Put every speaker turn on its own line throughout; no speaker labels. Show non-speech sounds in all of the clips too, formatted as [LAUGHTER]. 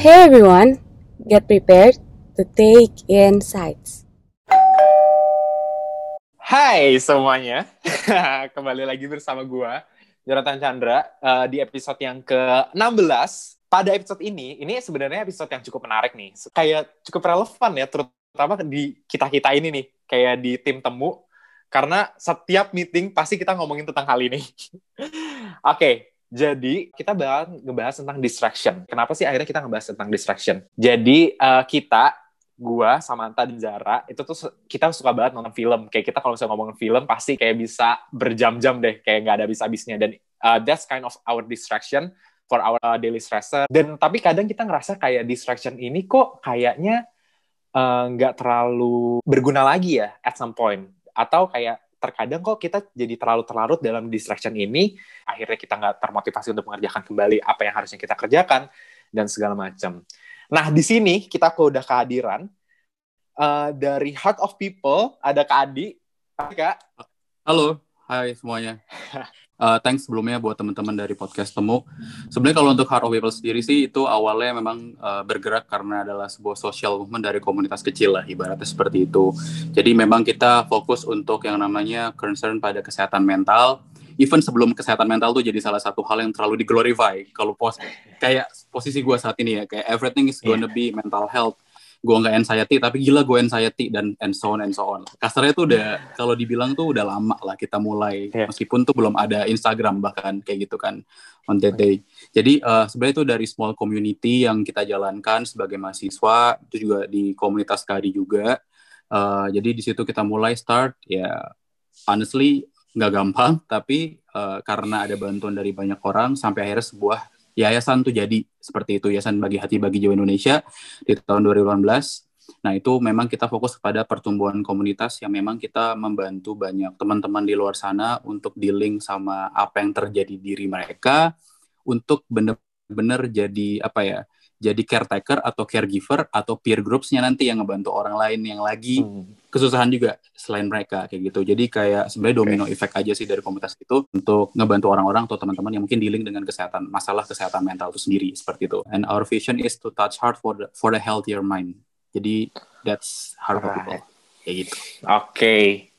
Hey everyone, get prepared to take insights.
Hai semuanya, [LAUGHS] kembali lagi bersama gua Jonathan Chandra uh, di episode yang ke-16. Pada episode ini, ini sebenarnya episode yang cukup menarik nih, kayak cukup relevan ya, terutama di kita-kita ini nih, kayak di tim temu, karena setiap meeting pasti kita ngomongin tentang hal ini. [LAUGHS] Oke, okay, jadi kita bakal ngebahas tentang distraction. Kenapa sih akhirnya kita ngebahas tentang distraction? Jadi uh, kita, gua, Samantha dan Zara itu tuh kita suka banget nonton film. Kayak kita kalau misalnya ngomongin film pasti kayak bisa berjam-jam deh, kayak nggak ada habis-habisnya. Dan uh, that's kind of our distraction for our uh, daily stressor. Dan tapi kadang kita ngerasa kayak distraction ini kok kayaknya nggak uh, terlalu berguna lagi ya at some point. Atau kayak terkadang kok kita jadi terlalu terlarut dalam distraction ini, akhirnya kita nggak termotivasi untuk mengerjakan kembali apa yang harusnya kita kerjakan, dan segala macam. Nah, di sini kita kok udah kehadiran uh, dari Heart of People, ada Kak Adi. Hai, Kak.
Halo, hai semuanya. [LAUGHS] Uh, thanks sebelumnya buat teman-teman dari podcast Temu. Sebenarnya kalau untuk Heart of People sendiri sih itu awalnya memang uh, bergerak karena adalah sebuah social movement dari komunitas kecil lah ibaratnya seperti itu. Jadi memang kita fokus untuk yang namanya concern pada kesehatan mental. Even sebelum kesehatan mental tuh jadi salah satu hal yang terlalu diglorify. Kalau pos kayak posisi gue saat ini ya kayak everything is gonna yeah. be mental health gue nggak anxiety tapi gila gue anxiety dan and so on and so on. Kasarnya tuh udah kalau dibilang tuh udah lama lah kita mulai. Yeah. meskipun tuh belum ada Instagram bahkan kayak gitu kan on that day. Jadi uh, sebenarnya itu dari small community yang kita jalankan sebagai mahasiswa itu juga di komunitas kadi juga. Uh, jadi di situ kita mulai start ya honestly nggak gampang tapi uh, karena ada bantuan dari banyak orang sampai akhirnya sebuah yayasan tuh jadi seperti itu yayasan bagi hati bagi jiwa Indonesia di tahun 2018 nah itu memang kita fokus kepada pertumbuhan komunitas yang memang kita membantu banyak teman-teman di luar sana untuk dealing sama apa yang terjadi diri mereka untuk benar-benar jadi apa ya jadi caretaker atau caregiver atau peer groupsnya nanti yang ngebantu orang lain yang lagi hmm. Kesusahan juga selain mereka kayak gitu. Jadi kayak sebenarnya domino okay. effect aja sih dari komunitas itu untuk ngebantu orang-orang atau teman-teman yang mungkin dealing dengan kesehatan masalah kesehatan mental itu sendiri seperti itu. And our vision is to touch heart for the for the healthier mind. Jadi that's heart of people kayak gitu.
Oke. Okay.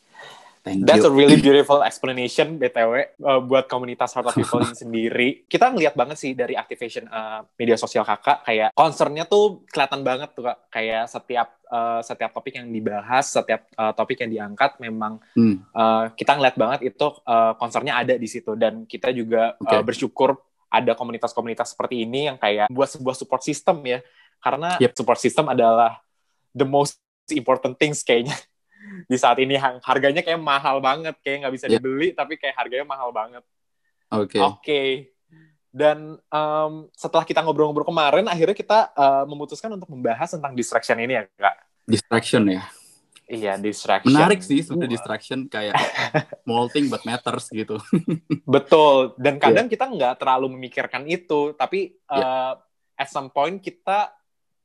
Thank That's you. a really [CLEARS THROAT] beautiful explanation BTW uh, buat komunitas Heart of People ini [LAUGHS] sendiri. Kita ngeliat banget sih dari activation uh, media sosial kakak kayak concernnya tuh kelihatan banget tuh kak. Kayak setiap uh, setiap topik yang dibahas, setiap uh, topik yang diangkat memang hmm. uh, kita ngeliat banget itu uh, concernnya ada di situ dan kita juga okay. uh, bersyukur ada komunitas-komunitas seperti ini yang kayak buat sebuah support system ya. Karena yep. support system adalah the most important things kayaknya [LAUGHS] di saat ini harganya kayak mahal banget kayak nggak bisa yeah. dibeli tapi kayak harganya mahal banget
oke okay.
oke okay. dan um, setelah kita ngobrol-ngobrol kemarin akhirnya kita uh, memutuskan untuk membahas tentang distraction ini ya kak
distraction ya
Iya, distraction.
Menarik sih sebenarnya distraction kayak [LAUGHS] small thing but matters gitu. [LAUGHS]
Betul. Dan kadang yeah. kita nggak terlalu memikirkan itu, tapi yeah. uh, at some point kita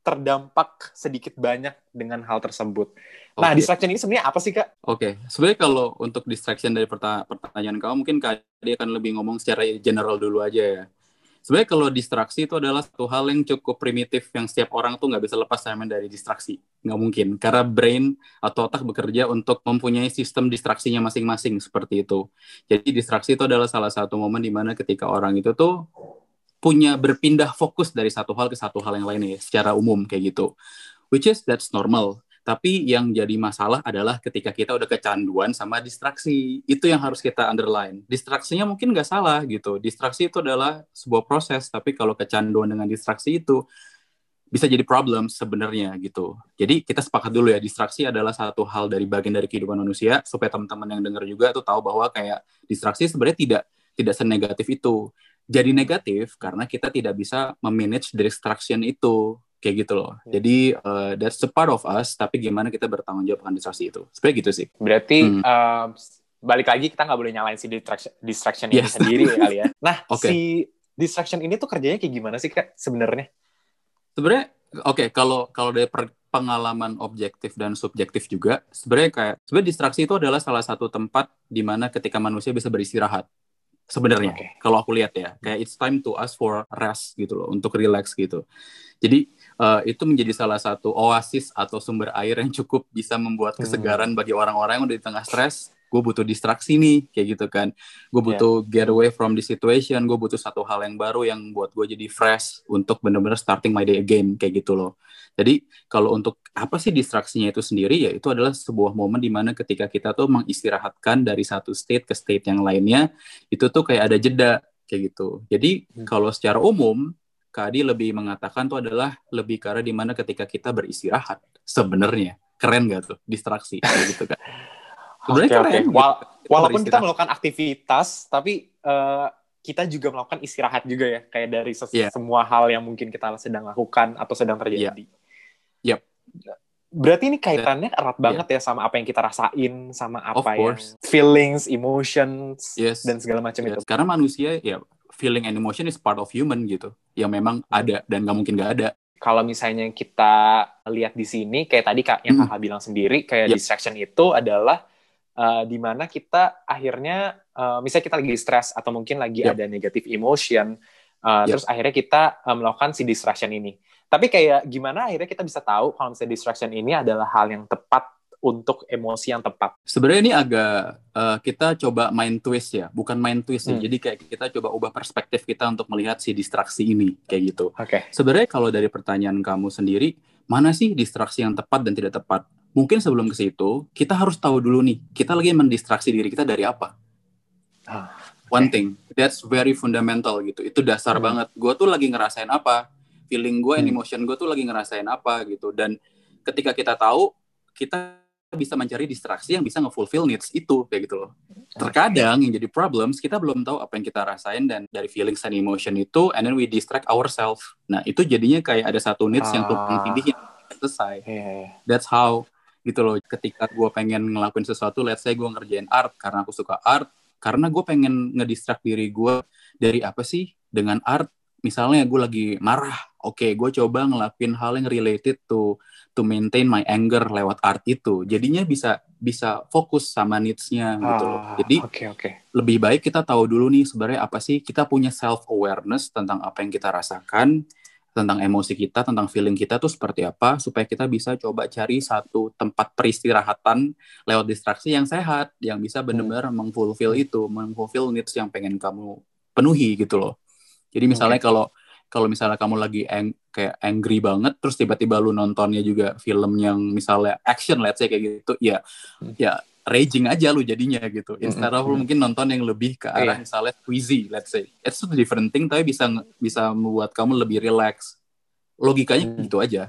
terdampak sedikit banyak dengan hal tersebut. Nah, okay. distraction ini sebenarnya apa sih, Kak?
Oke, okay. sebenarnya kalau untuk distraction dari pertanyaan kamu, mungkin Kak dia akan lebih ngomong secara general dulu aja ya. Sebenarnya kalau distraksi itu adalah satu hal yang cukup primitif yang setiap orang tuh nggak bisa lepas sama dari distraksi. Nggak mungkin, karena brain atau otak bekerja untuk mempunyai sistem distraksinya masing-masing seperti itu. Jadi distraksi itu adalah salah satu momen di mana ketika orang itu tuh punya berpindah fokus dari satu hal ke satu hal yang lainnya secara umum kayak gitu. Which is that's normal tapi yang jadi masalah adalah ketika kita udah kecanduan sama distraksi. Itu yang harus kita underline. Distraksinya mungkin nggak salah gitu. Distraksi itu adalah sebuah proses, tapi kalau kecanduan dengan distraksi itu bisa jadi problem sebenarnya gitu. Jadi kita sepakat dulu ya, distraksi adalah satu hal dari bagian dari kehidupan manusia supaya teman-teman yang dengar juga tuh tahu bahwa kayak distraksi sebenarnya tidak tidak senegatif itu. Jadi negatif karena kita tidak bisa memanage distraction itu kayak gitu loh. Hmm. Jadi uh, that's a part of us, tapi gimana kita bertanggung jawab akan distraksi itu. Sebenarnya gitu sih.
Berarti hmm. uh, balik lagi kita nggak boleh nyalain si distraction, distraction ini yes. sendiri ya kali ya. [LAUGHS] Nah, okay. si distraction ini tuh kerjanya kayak gimana sih kak sebenarnya?
Sebenarnya oke okay, kalau kalau dari pengalaman objektif dan subjektif juga sebenarnya kayak sebenarnya distraksi itu adalah salah satu tempat di mana ketika manusia bisa beristirahat sebenarnya
Oke.
kalau aku lihat ya kayak it's time to us for rest gitu loh untuk relax gitu jadi eh, itu menjadi salah satu oasis atau sumber air yang cukup bisa membuat
Hmm.
kesegaran bagi orang-orang yang udah di tengah stres gue butuh distraksi nih kayak gitu kan gue
Iya.
butuh get away from the situation gue butuh satu hal yang baru yang buat gue jadi fresh untuk bener-bener starting my day again kayak gitu loh jadi kalau untuk apa sih distraksinya itu sendiri ya itu adalah sebuah momen di mana ketika kita tuh mengistirahatkan dari satu state ke state yang lainnya itu tuh kayak ada jeda kayak gitu jadi
Hmm.
kalau secara umum Kak Adi lebih mengatakan tuh adalah lebih ke arah di mana ketika kita beristirahat sebenarnya keren gak tuh distraksi gitu kan Sebenarnya
oke.
keren,
Wal-
gitu.
walaupun kita melakukan aktivitas, tapi eh, kita juga melakukan istirahat juga ya, kayak dari ses-
Iya.
semua hal yang mungkin kita sedang lakukan atau sedang terjadi.
Yap.
Berarti ini kaitannya erat banget ya sama apa yang kita rasain, sama apa
course.
feelings, emotions,
Yes.
dan segala macam itu.
Yes, Karena manusia ya feeling and emotion is part of human gitu yang memang ada dan nggak mungkin nggak ada
Kalau misalnya kita lihat di sini, kayak tadi kak yang
Hmm.
kakak bilang sendiri, kayak
Yep.
distraction itu adalah eh, di mana kita akhirnya, eh, misalnya kita lagi stres atau mungkin lagi
Yep.
ada negative emotion, eh,
Yep.
terus akhirnya kita eh, melakukan si distraction ini. Tapi kayak gimana akhirnya kita bisa tahu kalau misalnya distraction ini adalah hal yang tepat untuk emosi yang tepat.
sebenarnya ini agak eh, kita coba main twist ya bukan main twist ya
Hmm.
jadi kayak kita coba ubah perspektif kita untuk melihat si distraksi ini kayak gitu
Oke.
sebenarnya kalau dari pertanyaan kamu sendiri mana sih distraksi yang tepat dan tidak tepat mungkin sebelum ke situ kita harus tahu dulu nih kita lagi mendistraksi diri kita dari apa
Ah,
one thing that's very fundamental gitu itu dasar
Hmm.
banget gue tuh lagi ngerasain apa feeling gue and
Hmm.
emotion gue tuh lagi ngerasain apa gitu dan ketika kita tahu kita bisa mencari distraksi yang bisa nge-fulfill needs itu kayak gitu loh terkadang yang jadi problems kita belum tahu apa yang kita rasain dan dari feelings and emotion itu and then we distract ourselves nah itu jadinya kayak ada satu needs yang tumpang
Ah.
tindih yang selesai
Iya, iya.
that's how gitu loh ketika gue pengen ngelakuin sesuatu let's say gue ngerjain art karena aku suka art karena gue pengen ngedistract diri gue dari apa sih dengan art misalnya gue lagi marah oke gue coba ngelakuin hal yang related to to maintain my anger lewat art itu. Jadinya bisa bisa fokus sama needs-nya gitu loh.
Ah,
jadi
Oke, oke.
lebih baik kita tahu dulu nih sebenarnya apa sih kita punya self awareness tentang apa yang kita rasakan tentang emosi kita tentang feeling kita tuh seperti apa supaya kita bisa coba cari satu tempat peristirahatan lewat distraksi yang sehat yang bisa benar-benar mengfulfill itu mengfulfill needs yang pengen kamu penuhi gitu loh. Jadi misalnya kalau kalau misalnya kamu lagi ang- kayak angry banget terus tiba-tiba lu nontonnya juga film yang misalnya action let's say kayak gitu ya
Hmm.
ya raging aja lu jadinya gitu instead of lu
Mm-mm.
mungkin nonton yang lebih ke arah
Iya.
misalnya squeezy let's say it's a different thing tapi bisa bisa membuat kamu lebih relax logikanya
Hmm.
gitu aja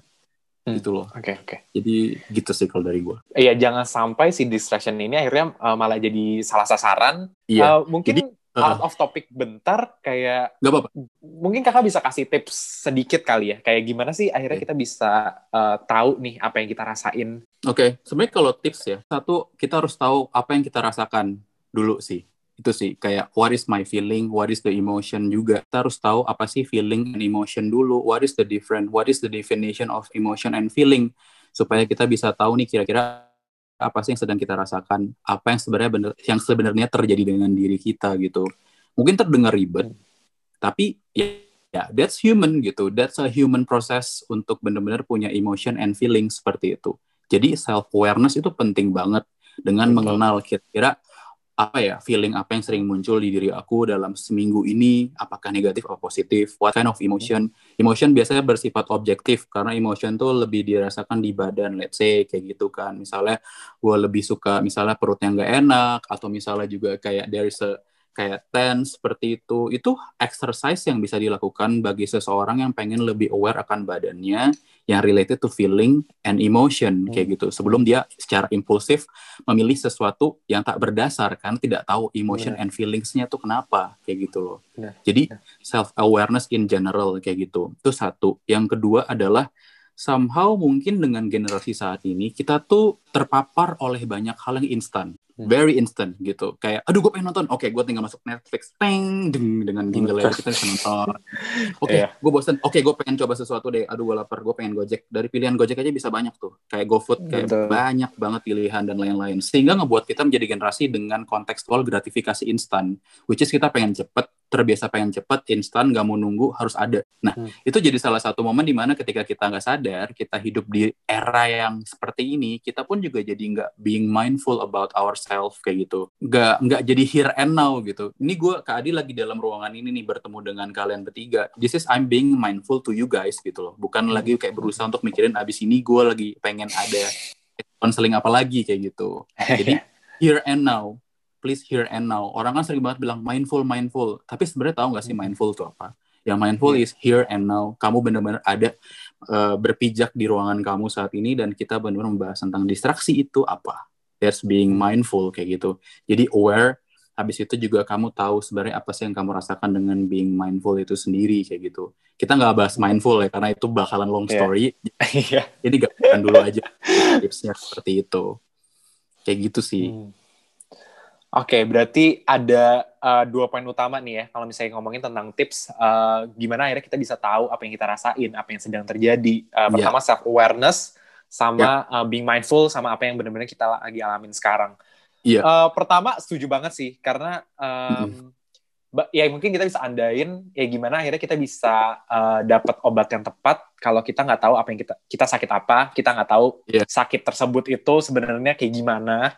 Hmm.
gitu loh
Oke, oke.
jadi gitu sih kalau dari gua
Iya, jangan sampai si distraction ini akhirnya uh, malah jadi salah sasaran.
iya
Uh, mungkin
Jadi,
out of topic bentar, kayak
nggak apa-apa
mungkin kakak bisa kasih tips sedikit kali ya, kayak gimana sih akhirnya
Oke.
kita bisa uh, tahu nih apa yang kita rasain.
Oke, sebenarnya kalau tips ya, satu kita harus tahu apa yang kita rasakan dulu sih. Itu sih kayak what is my feeling, what is the emotion juga. Kita harus tahu apa sih feeling and emotion dulu. What is the different, what is the definition of emotion and feeling supaya kita bisa tahu nih kira-kira apa sih yang sedang kita rasakan, apa yang sebenarnya bener, yang sebenarnya terjadi dengan diri kita gitu. Mungkin terdengar ribet, tapi ya, ya that's human gitu. That's a human process untuk benar-benar punya emotion and feeling seperti itu. Jadi self awareness itu penting banget dengan
Betul.
mengenal kira-kira apa ya feeling apa yang sering muncul di diri aku dalam seminggu ini? Apakah negatif atau positif? What kind of emotion? Emotion biasanya bersifat objektif karena emotion tuh lebih dirasakan di badan let's say kayak gitu kan. Misalnya gue lebih suka misalnya perutnya nggak enak atau misalnya juga kayak there is a kayak tense seperti itu itu exercise yang bisa dilakukan bagi seseorang yang pengen lebih aware akan badannya yang related to feeling and emotion
Hmm.
kayak gitu sebelum dia secara impulsif memilih sesuatu yang tak berdasar kan tidak tahu emotion
Benar.
and feelingsnya tuh kenapa kayak gitu loh
Benar.
jadi self awareness in general kayak gitu itu satu yang kedua adalah somehow mungkin dengan generasi saat ini kita tuh terpapar oleh banyak hal yang instan. Very instant gitu. Kayak, aduh gue pengen nonton, oke gue tinggal masuk Netflix, peng, deng, dengan jingle kita bisa nonton. [LAUGHS] Oke,
Iya.
gue bosen, oke gue pengen coba sesuatu deh, aduh gue lapar, gue pengen Gojek. Dari pilihan Gojek aja bisa banyak tuh, kayak GoFood, kayak
Betul.
banyak banget pilihan dan lain-lain. Sehingga ngebuat kita menjadi generasi dengan kontekstual gratifikasi instan, which is kita pengen cepet, terbiasa pengen cepet, instan, gak mau nunggu, harus ada. Nah,
Hmm.
itu jadi salah satu momen di mana ketika kita nggak sadar, kita hidup di era yang seperti ini, kita pun juga jadi nggak being mindful about ourselves kayak gitu. Nggak nggak jadi here and now gitu. Ini gue Kak Adi lagi dalam ruangan ini nih bertemu dengan kalian bertiga. This is I'm being mindful to you guys gitu loh. Bukan lagi kayak berusaha untuk mikirin abis ini gue lagi pengen ada konseling apa lagi kayak gitu. Jadi [LAUGHS] here and now, please here and now. Orang kan sering banget bilang mindful, mindful. Tapi sebenarnya tahu nggak sih mindful itu apa? Yang mindful is here and now. Kamu benar-benar ada eh, berpijak di ruangan kamu saat ini dan kita benar-benar membahas tentang distraksi itu apa. There's being mindful kayak gitu. Jadi aware. Habis itu juga kamu tahu sebenarnya apa sih yang kamu rasakan dengan being mindful itu sendiri kayak gitu. Kita nggak bahas mindful ya karena itu bakalan long
Iya.
story. [LAUGHS]
Iya.
Jadi gambarkan dulu aja tipsnya seperti itu. Kayak gitu sih.
Hmm. Oke, berarti ada uh, dua poin utama nih ya. Kalau misalnya ngomongin tentang tips, uh, gimana akhirnya kita bisa tahu apa yang kita rasain, apa yang sedang terjadi. Uh, pertama self awareness, sama uh, being mindful, sama apa yang benar-benar kita lagi alamin sekarang.
Iya.
Uh, pertama setuju banget sih, karena um, ba- ya mungkin kita bisa andain ya gimana akhirnya kita bisa uh, dapat obat yang tepat kalau kita nggak tahu apa yang kita kita sakit apa, kita nggak tahu
Iya.
sakit tersebut itu sebenarnya kayak gimana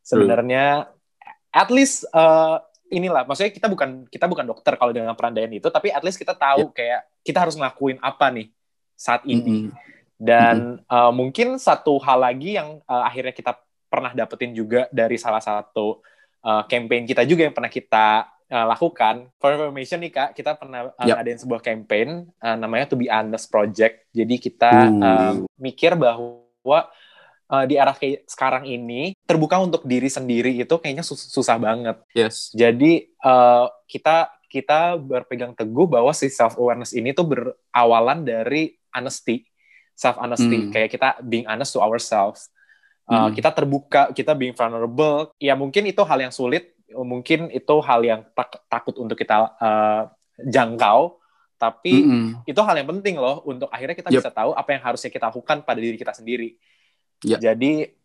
sebenarnya at least uh, inilah maksudnya kita bukan kita bukan dokter kalau dengan perandaian itu tapi at least kita tahu kayak kita harus ngelakuin apa nih saat ini
Mm-mm.
Dan uh, mungkin satu hal lagi yang uh, akhirnya kita pernah dapetin juga dari salah satu uh, campaign kita juga yang pernah kita uh, lakukan for information nih kak kita pernah uh,
Yap.
ngadain sebuah campaign uh, namanya To Be Honest Project jadi kita
Uh.
uh, mikir bahwa uh, di era kayak sekarang ini terbuka untuk diri sendiri itu kayaknya sus- susah banget.
Yes.
Jadi uh, kita kita berpegang teguh bahwa si self awareness ini tuh berawalan dari honesty, self honesty.
Hmm.
Kayak kita being honest to ourselves. Uh,
Hmm.
Kita terbuka, kita being vulnerable. Ya mungkin itu hal yang sulit, mungkin itu hal yang tak- takut untuk kita uh, jangkau. Tapi
Mm-mm.
itu hal yang penting loh untuk akhirnya kita
Yep.
bisa tahu apa yang harusnya kita lakukan pada diri kita sendiri.
Ya.
Jadi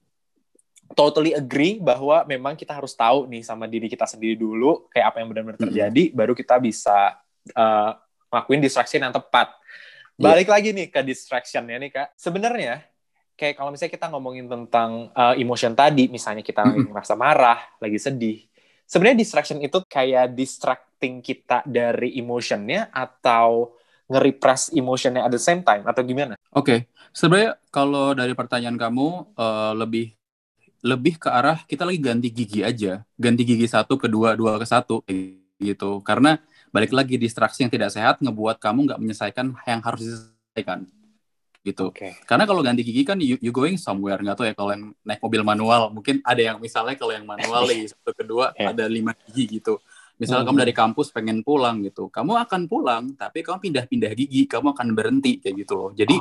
totally agree bahwa memang kita harus tahu nih sama diri kita sendiri dulu kayak apa yang benar-benar terjadi baru kita bisa uh, ngelakuin distraction yang tepat.
Ya.
Balik lagi nih ke distractionnya nih kak. Sebenarnya kayak kalau misalnya kita ngomongin tentang uh, emotion tadi, misalnya kita lagi
Mm-mm.
merasa marah, lagi sedih. Sebenarnya distraction itu kayak distracting kita dari emotionnya atau nge-repress emotionnya at the same time atau gimana?
Oke, sebenarnya kalau dari pertanyaan kamu eh, lebih lebih ke arah kita lagi ganti gigi aja, ganti gigi satu ke dua, dua ke satu gitu. Karena balik lagi distraksi yang tidak sehat ngebuat kamu nggak menyelesaikan yang harus diselesaikan gitu.
Oke.
Karena kalau ganti gigi kan you, you going somewhere nggak tahu ya kalau yang naik mobil manual mungkin ada yang misalnya kalau yang manual nih [LAUGHS] satu kedua
Iya.
ada lima gigi gitu. Misalnya
Hmm.
kamu dari kampus pengen pulang gitu, kamu akan pulang tapi kamu pindah-pindah gigi, kamu akan berhenti kayak gitu loh. Jadi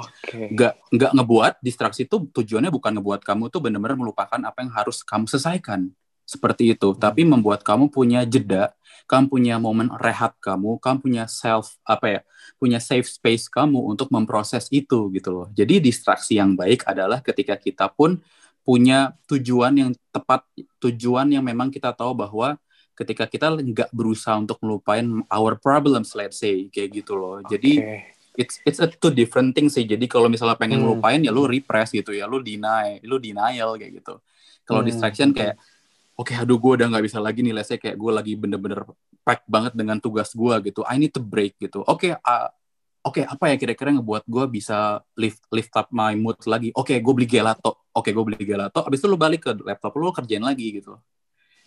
nggak nggak ngebuat distraksi itu tujuannya bukan ngebuat kamu tuh benar-benar melupakan apa yang harus kamu selesaikan seperti itu, tapi membuat kamu punya jeda, kamu punya momen rehat kamu, kamu punya self apa ya, punya safe space kamu untuk memproses itu gitu loh. Jadi distraksi yang baik adalah ketika kita pun punya tujuan yang tepat, tujuan yang memang kita tahu bahwa ketika kita nggak berusaha untuk melupain our problems, let's say kayak gitu loh. Jadi
Oke.
it's it's a two different things sih. Jadi kalau misalnya pengen
Hmm.
ngelupain ya lu repress gitu ya, lu deny, lu denial kayak gitu. Kalau
Hmm.
distraction kayak oke aduh gue udah nggak bisa lagi nih, let's say kayak gue lagi bener-bener pack banget dengan tugas gue gitu. I need to break gitu. Oke, ah, oke apa ya kira-kira ngebuat gue bisa lift lift up my mood lagi. Oke, gue beli gelato. Oke, gue beli gelato. Abis itu lu balik ke laptop lu, lu kerjain lagi gitu.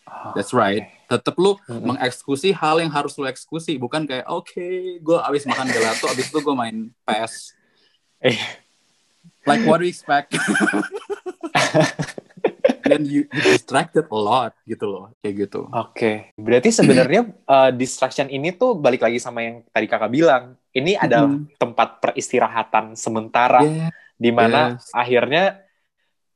Oh,
That's right. Tetap lu
Mm-mm.
mengeksekusi hal yang harus lu eksekusi, bukan kayak oke, gue abis makan gelato, abis itu gue main PS.
Eh.
Like what do you expect? [LAUGHS] Then you, you distracted a lot gitu loh, kayak gitu.
Oke, berarti sebenarnya [CLEARS THROAT] uh, distraction ini tuh balik lagi sama yang tadi kakak bilang. Ini adalah
Mm.
tempat peristirahatan sementara
Yeah,
di mana
yes.
akhirnya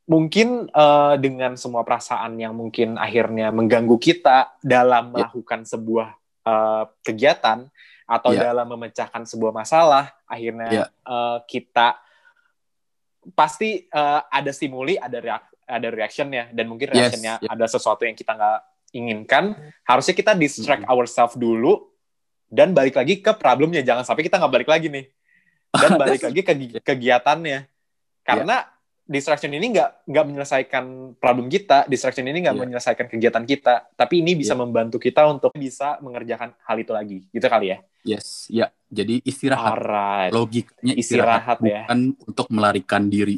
mungkin eh, dengan semua perasaan yang mungkin akhirnya mengganggu kita dalam
Ya.
melakukan sebuah eh, kegiatan atau
Ya.
dalam memecahkan sebuah masalah, akhirnya
Ya.
eh, kita pasti eh, ada stimuli, ada reak- ada reactionnya, dan mungkin
Yes,
reactionnya
ya.
ada sesuatu yang kita nggak inginkan. Harusnya kita distract
Mm.
ourselves dulu dan balik lagi ke problemnya. Jangan sampai kita nggak balik lagi nih dan [LAUGHS] balik lagi ke gi- kegiatannya karena distraction ini nggak nggak menyelesaikan problem kita distraction ini nggak
Iya.
menyelesaikan kegiatan kita tapi ini bisa
Iya.
membantu kita untuk bisa mengerjakan hal itu lagi gitu kali ya
Yes, ya. Jadi istirahat.
alright
Logikanya
Istirahat
istirahat,
ya.
bukan untuk melarikan diri.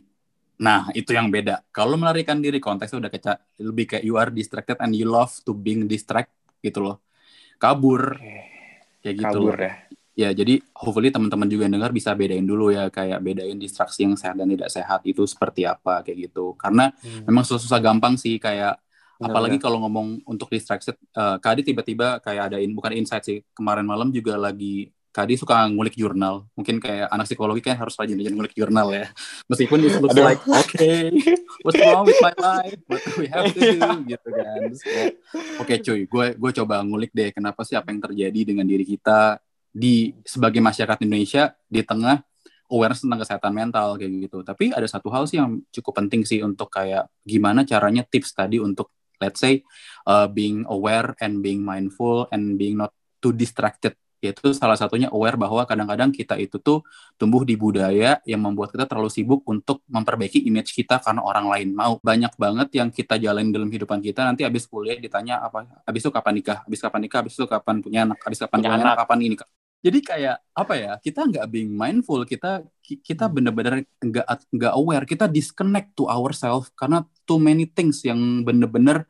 Nah, itu yang beda. Kalau melarikan diri konteksnya udah kayak lebih kayak you are distracted and you love to being distract gitu loh. Kabur kayak gitu.
kabur
loh.
ya
Ya, jadi hopefully teman-teman juga yang dengar bisa bedain dulu ya kayak bedain distraksi yang sehat dan tidak sehat itu seperti apa kayak gitu. Karena
Hmm,
memang susah-susah gampang sih kayak
benar-benar.
apalagi kalau ngomong untuk distraction eh Kadi tiba-tiba kayak ada in, bukan insight sih kemarin malam juga lagi Kadi suka ngulik jurnal. Mungkin kayak anak psikologi kan harus rajin-rajin ngulik jurnal ya. Meskipun it looks like okay what's wrong with my life? What do we have to do? Gitu kan. Oke cuy gue gue coba ngulik deh kenapa sih apa yang terjadi dengan diri kita di sebagai masyarakat Indonesia di tengah awareness tentang kesehatan mental kayak gitu. Tapi ada satu hal sih yang cukup penting sih untuk kayak gimana caranya tips tadi untuk let's say uh, being aware and being mindful and being not too distracted yaitu salah satunya aware bahwa kadang-kadang kita itu tuh tumbuh di budaya yang membuat kita terlalu sibuk untuk memperbaiki image kita karena orang lain mau. Banyak banget yang kita jalanin dalam kehidupan kita. Nanti abis kuliah ditanya apa abis itu kapan nikah abis kapan nikah abis itu kapan punya anak abis kapan
Punya
punya
anak.
anak. kapan ini jadi kayak apa ya kita nggak being mindful. Kita ki- kita
Hmm.
bener-bener nggak nggak aware. Kita disconnect to ourselves karena too many things yang bener-bener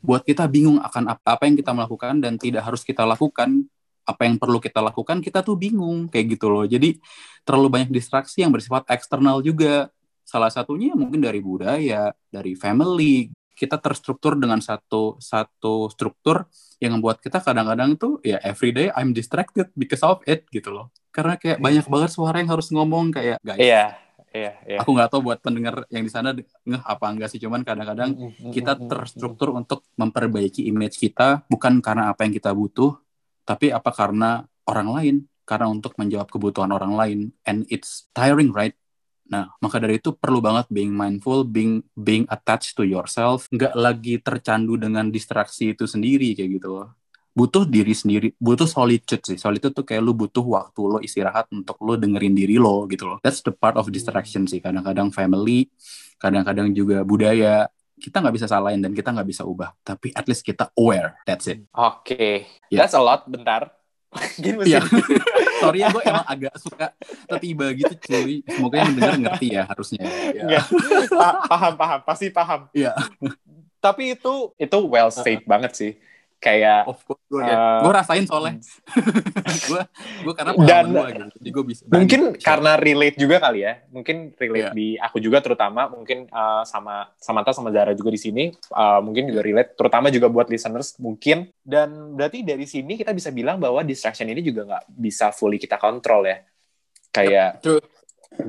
buat kita bingung akan apa, apa yang kita melakukan dan tidak harus kita lakukan apa yang perlu kita lakukan kita tuh bingung kayak gitu loh. Jadi terlalu banyak distraksi yang bersifat eksternal juga. Salah satunya mungkin dari budaya dari family. Kita terstruktur dengan satu satu struktur yang membuat kita kadang-kadang tuh ya everyday I'm distracted because of it gitu loh. Karena kayak banyak banget suara yang harus ngomong kayak guys
iya iya iya.
aku nggak tahu buat pendengar yang di sana ngeh apa enggak sih cuman kadang-kadang kita terstruktur untuk memperbaiki image kita bukan karena apa yang kita butuh tapi apa karena orang lain? Karena untuk menjawab kebutuhan orang lain and it's tiring right? Nah maka dari itu perlu banget being mindful being being attached to yourself. Nggak lagi tercandu dengan distraksi itu sendiri kayak gitu loh. Butuh diri sendiri butuh solitude sih. Solitude tuh kayak lu butuh waktu lo istirahat untuk lo dengerin diri lo gitu loh. That's the part of distraction sih. Kadang-kadang family kadang-kadang juga budaya kita nggak bisa salahin dan kita nggak bisa ubah tapi at least kita aware that's it.
Oke.
Ya.
that's a lot bentar. [LAUGHS] Gini mesti
Iya. [LAUGHS] sorry ya gue emang agak suka tiba gitu cuy. Semoga yang dengar ngerti ya harusnya. Ya.
Pa- paham paham. Pasti paham.
Iya.
tapi itu itu well said banget sih kayak
of course gue
Eh,
gue rasain soalnya. [LAUGHS] gue gue karena
Dan-
gitu jadi gue bisa
mungkin
berani
karena relate juga kali ya. Mungkin relate
Iya.
di aku juga terutama mungkin uh, sama Samantha sama Zara juga di sini uh, mungkin juga relate terutama juga buat listeners mungkin. Dan berarti dari sini kita bisa bilang bahwa distraction ini juga nggak bisa fully kita kontrol ya. Kayak
True.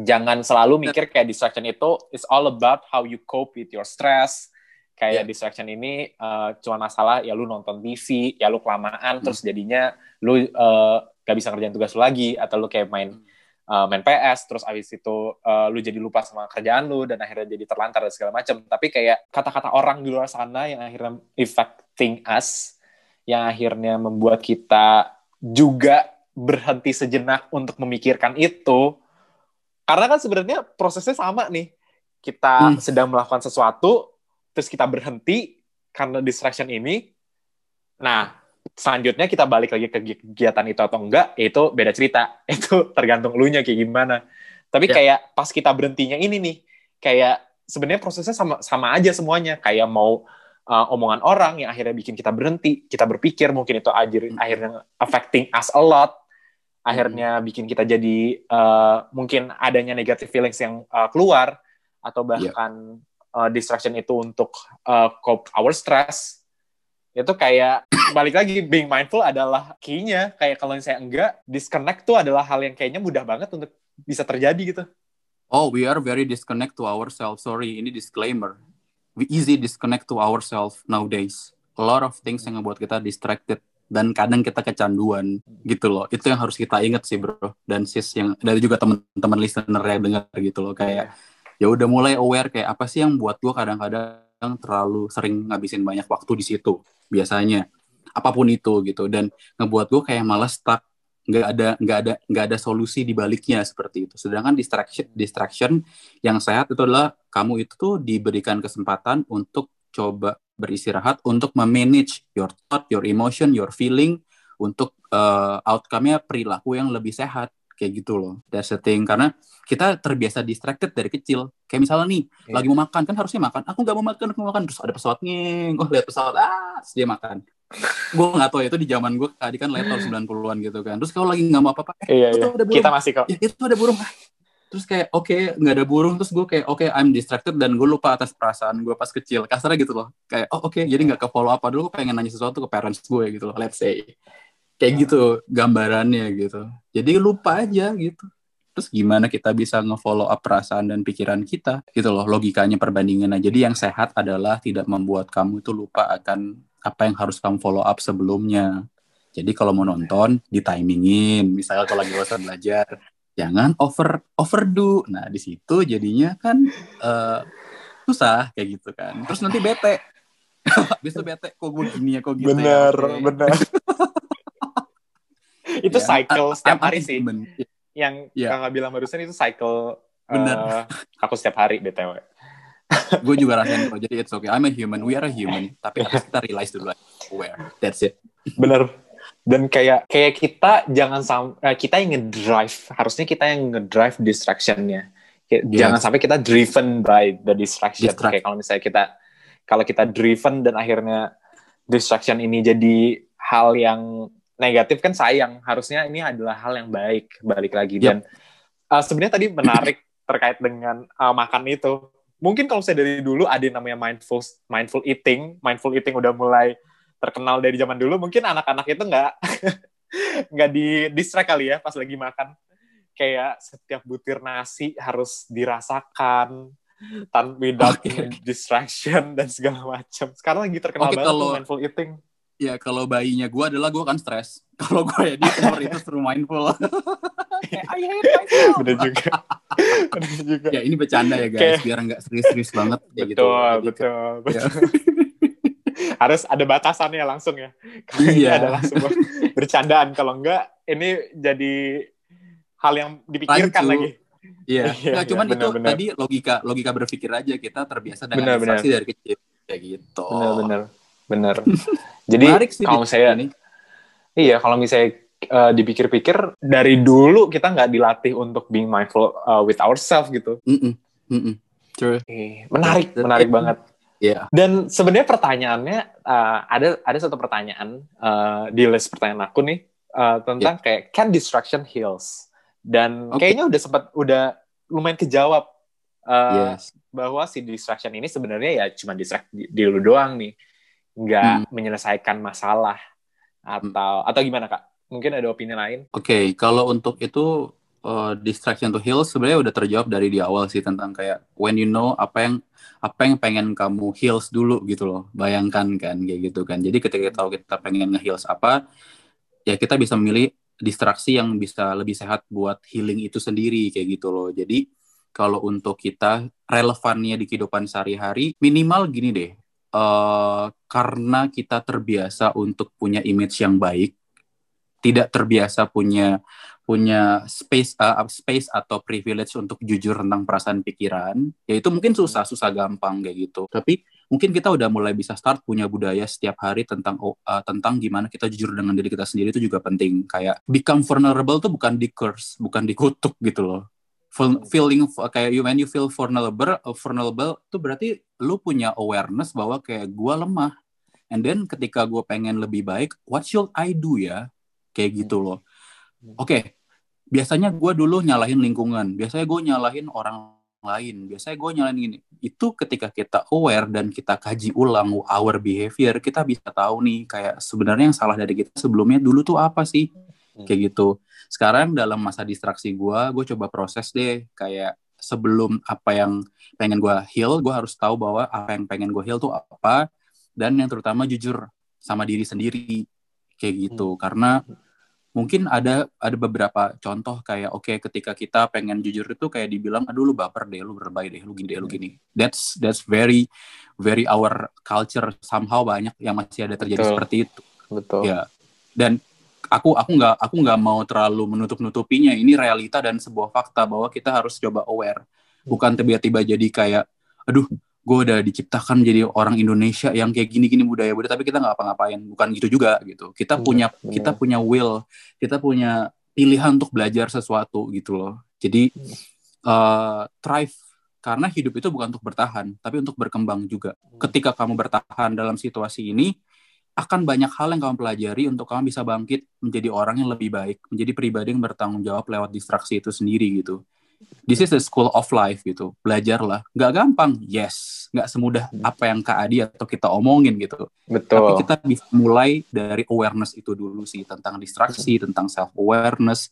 jangan selalu mikir kayak distraction itu is all about how you cope with your stress kayak
Yeah.
distraction ini uh, cuma masalah ya lu nonton TV ya lu kelamaan
Hmm.
terus jadinya lu uh, gak bisa ngerjain tugas lu lagi atau lu kayak main uh, main PS terus abis itu uh, lu jadi lupa sama kerjaan lu dan akhirnya jadi terlantar dan segala macam tapi kayak kata-kata orang di luar sana yang akhirnya affecting us yang akhirnya membuat kita juga berhenti sejenak untuk memikirkan itu karena kan sebenarnya prosesnya sama nih kita
Hmm.
sedang melakukan sesuatu terus kita berhenti karena distraction ini. Nah selanjutnya kita balik lagi ke kegiatan itu atau enggak ya itu beda cerita. [LAUGHS] Itu tergantung lu nya kayak gimana. Tapi
Ya.
kayak pas kita berhentinya ini nih kayak sebenarnya prosesnya sama sama aja semuanya. Kayak mau uh, omongan orang yang akhirnya bikin kita berhenti kita berpikir mungkin itu akhir,
Hmm.
akhirnya affecting us a lot. Akhirnya bikin kita jadi uh, mungkin adanya negative feelings yang uh, keluar atau bahkan uh, distraction itu untuk uh, cope our stress itu kayak [COUGHS] balik lagi being mindful adalah key-nya kayak kalau saya enggak disconnect tuh adalah hal yang kayaknya mudah banget untuk bisa terjadi gitu
Oh, we are very disconnect to ourselves. Sorry, ini disclaimer. We easy disconnect to ourselves nowadays. A lot of things yang ngebuat kita distracted dan kadang kita kecanduan gitu loh. Itu yang harus kita ingat sih, Bro. Dan sis yang dari juga teman-teman listener yang dengar gitu loh kayak ya udah mulai aware kayak apa sih yang buat gua kadang-kadang terlalu sering ngabisin banyak waktu di situ biasanya. Apa pun itu gitu. Dan ngebuat gue kayak malas stuck. Nggak ada nggak ada nggak ada solusi di baliknya seperti itu. Sedangkan distraction distraction yang sehat itu adalah kamu itu tuh diberikan kesempatan untuk coba beristirahat untuk memanage your thought your emotion your feeling untuk uh, outcome-nya perilaku yang lebih sehat kayak gitu loh that's the thing karena kita terbiasa distracted dari kecil. Kayak misalnya nih
Iya.
lagi mau makan kan harusnya makan. Aku nggak mau makan aku mau makan. Terus ada pesawat ngeng oh [LAUGHS] lihat pesawat ah terus dia makan. Gue nggak tahu ya itu di zaman gue tadi kan laptop [LAUGHS] 90-an gitu kan. Terus kalau lagi nggak mau apa-apa eh
Iya,
itu
iya.
ada burung.
Kita masih kok.
ya itu ada burung Ah. terus kayak oke nggak ada burung terus gue kayak oke I'm distracted dan gue lupa atas perasaan gue pas kecil. Kasarnya gitu loh. Kayak oh oke jadi nggak ke follow apa dulu gue pengen nanya sesuatu ke parents gue gitu loh let's say kayak gitu gambarannya gitu. Jadi lupa aja gitu. Terus gimana kita bisa nge-follow up perasaan dan pikiran kita? Gitu loh logikanya perbandingan aja jadi yang sehat adalah tidak membuat kamu itu lupa akan apa yang harus kamu follow up sebelumnya. Jadi kalau mau nonton di timingin misalnya kalau lagi bosan belajar jangan over overdo. Nah di situ jadinya kan eh, susah kayak gitu kan. Terus nanti bete. [LAUGHS] Habis itu bete kok gue gini ya kok gitu
bener,
ya Oke.
bener. [LAUGHS] itu
Ya,
cycle setiap hari sih. Yang
Iya.
kakak bilang barusan itu cycle
Bener.
eh, aku setiap hari BTW. [LAUGHS]
gue juga rasain kok jadi it's okay I'm a human we are a human tapi harus kita realize dulu aware that's it
Bener. Dan kayak kayak kita jangan sam eh, kita yang ngedrive, harusnya kita yang ngedrive distractionnya.
Yes.
Jangan sampai kita driven by the distraction.
Distract.
Kayak kalau misalnya kita kalau kita driven dan akhirnya distraction ini jadi hal yang negatif kan sayang. Harusnya ini adalah hal yang baik balik lagi
Yep.
dan eh, sebenarnya tadi menarik [LAUGHS] terkait dengan eh, makan itu. Mungkin kalau saya dari dulu ada yang namanya mindful mindful eating, mindful eating udah mulai terkenal dari zaman dulu mungkin anak-anak itu nggak [LAUGHS] nggak di distract kali ya pas lagi makan kayak setiap butir nasi harus dirasakan tanpa without
Oke.
distraction dan segala macam sekarang lagi terkenal
Oke,
banget
kalau-
mindful eating
ya kalau bayinya gue adalah gue kan stres [LAUGHS] kalau gue ya di umur itu suruh mindful [LAUGHS] I hate myself
bener juga [LAUGHS] bener juga
ya ini bercanda ya guys
Oke.
biar nggak serius-serius banget kayak gitu
betul
Jadi
betul
Ya.
betul harus ada batasannya langsung ya ini
Iya.
adalah sebuah bercandaan kalau enggak ini jadi hal yang dipikirkan
Rancu.
lagi
Iya,
Iya,
Nggak,
iya,
cuman itu
benar-benar.
tadi logika logika berpikir aja kita terbiasa dengan
Benar-benar.
distraksi dari kecil kayak gitu.
benar-benar benar [LAUGHS] jadi kalau saya
ini.
iya kalau misalnya eh, dipikir-pikir dari dulu kita nggak dilatih untuk being mindful uh, with ourselves gitu
Mm-mm, mm-mm. True.
Eh, menarik
Dan-
menarik banget
Iya.
dan sebenarnya pertanyaannya eh, ada ada satu pertanyaan eh, di list pertanyaan aku nih eh, tentang kayak can distraction heals dan
Oke.
kayaknya udah sempat udah lumayan kejawab eh,
Yes.
bahwa si distraction ini sebenarnya ya cuma distract di, di lu doang nih nggak menyelesaikan masalah atau atau gimana kak mungkin ada opini lain
Oke, kalau untuk itu uh, distraction to heal sebenarnya udah terjawab dari di awal sih tentang kayak when you know apa yang apa yang pengen kamu heals dulu gitu loh. Bayangkan kan kayak gitu kan. Jadi ketika kita tahu kita pengen nge-heals apa, ya kita bisa memilih distraksi yang bisa lebih sehat buat healing itu sendiri kayak gitu loh. Jadi kalau untuk kita relevannya di kehidupan sehari-hari minimal gini deh. Eh karena kita terbiasa untuk punya image yang baik, tidak terbiasa punya punya space uh, space atau privilege untuk jujur tentang perasaan pikiran, ya itu mungkin susah susah gampang kayak gitu. Tapi mungkin kita udah mulai bisa start punya budaya setiap hari tentang uh, tentang gimana kita jujur dengan diri kita sendiri itu juga penting. Kayak become vulnerable tuh bukan di curse, bukan dikutuk gitu loh. Feel- Feeling kayak you when you feel vulnerable, uh, vulnerable tuh berarti lu punya awareness bahwa kayak gua lemah. And then ketika gue pengen lebih baik, what should I do ya? Kayak gitu loh. Oke, biasanya gue dulu nyalahin lingkungan, biasanya gue nyalahin orang lain, biasanya gue nyalahin gini. Itu ketika kita aware dan kita kaji ulang our behavior, kita bisa tahu nih kayak sebenarnya yang salah dari kita sebelumnya dulu tuh apa sih? Kayak gitu. Sekarang dalam masa distraksi gue, gue coba proses deh. Kayak sebelum apa yang pengen gue heal gue harus tahu bahwa apa yang pengen gue heal tuh apa. Dan yang terutama jujur sama diri sendiri kayak gitu.
Hmm.
karena mungkin ada ada beberapa contoh kayak oke ketika kita pengen jujur itu kayak dibilang aduh lu baper deh lu berbay deh lu gini deh lu gini. That's that's very very our culture. Somehow banyak yang masih ada terjadi
Betul.
seperti itu.
Betul.
ya dan aku aku nggak aku nggak mau terlalu menutup nutupinya ini realita dan sebuah fakta bahwa kita harus coba aware. Bukan tiba-tiba jadi kayak aduh gue udah diciptakan jadi orang Indonesia yang kayak gini-gini budaya budaya tapi kita nggak apa-ngapain bukan gitu juga gitu. Kita
Benar,
punya
benar.
kita punya will kita punya pilihan untuk belajar sesuatu gitu loh. Jadi eh thrive karena hidup itu bukan untuk bertahan tapi untuk berkembang juga. Ketika kamu bertahan dalam situasi ini akan banyak hal yang kamu pelajari untuk kamu bisa bangkit menjadi orang yang lebih baik, menjadi pribadi yang bertanggung jawab lewat distraksi itu sendiri gitu. This is the school of life gitu. Belajarlah. Nggak gampang, yes. Nggak semudah apa yang Kak Adi atau kita omongin gitu. Tapi
Betul.
kita bisa mulai dari awareness itu dulu sih tentang distraksi, tentang self awareness,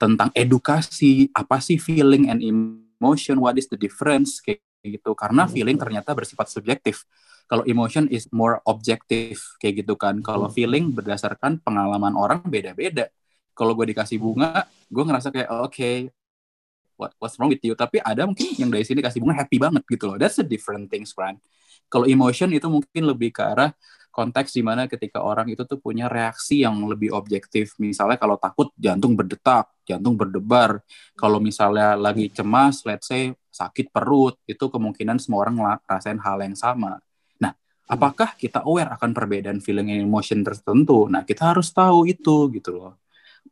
tentang edukasi, apa sih feeling and emotion, what is the difference kayak gitu. Karena feeling ternyata bersifat subjektif. Kalau emotion is more objective kayak gitu kan. Kalau feeling berdasarkan pengalaman orang beda-beda. Kalau gue dikasih bunga, gue ngerasa kayak oke, what what's wrong with you? Tapi ada mungkin yang dari sini kasih bunga happy banget gitu loh. That's a different things, friend. Kalau emotion itu mungkin lebih ke arah konteks di mana ketika orang itu tuh punya reaksi yang lebih objektif. Misalnya kalau takut jantung berdetak, jantung berdebar. Kalau misalnya lagi cemas, let's say sakit perut, itu kemungkinan semua orang ngerasain hal yang sama. Apakah kita aware akan perbedaan feeling and emotion tertentu? Nah, kita harus tahu itu gitu loh.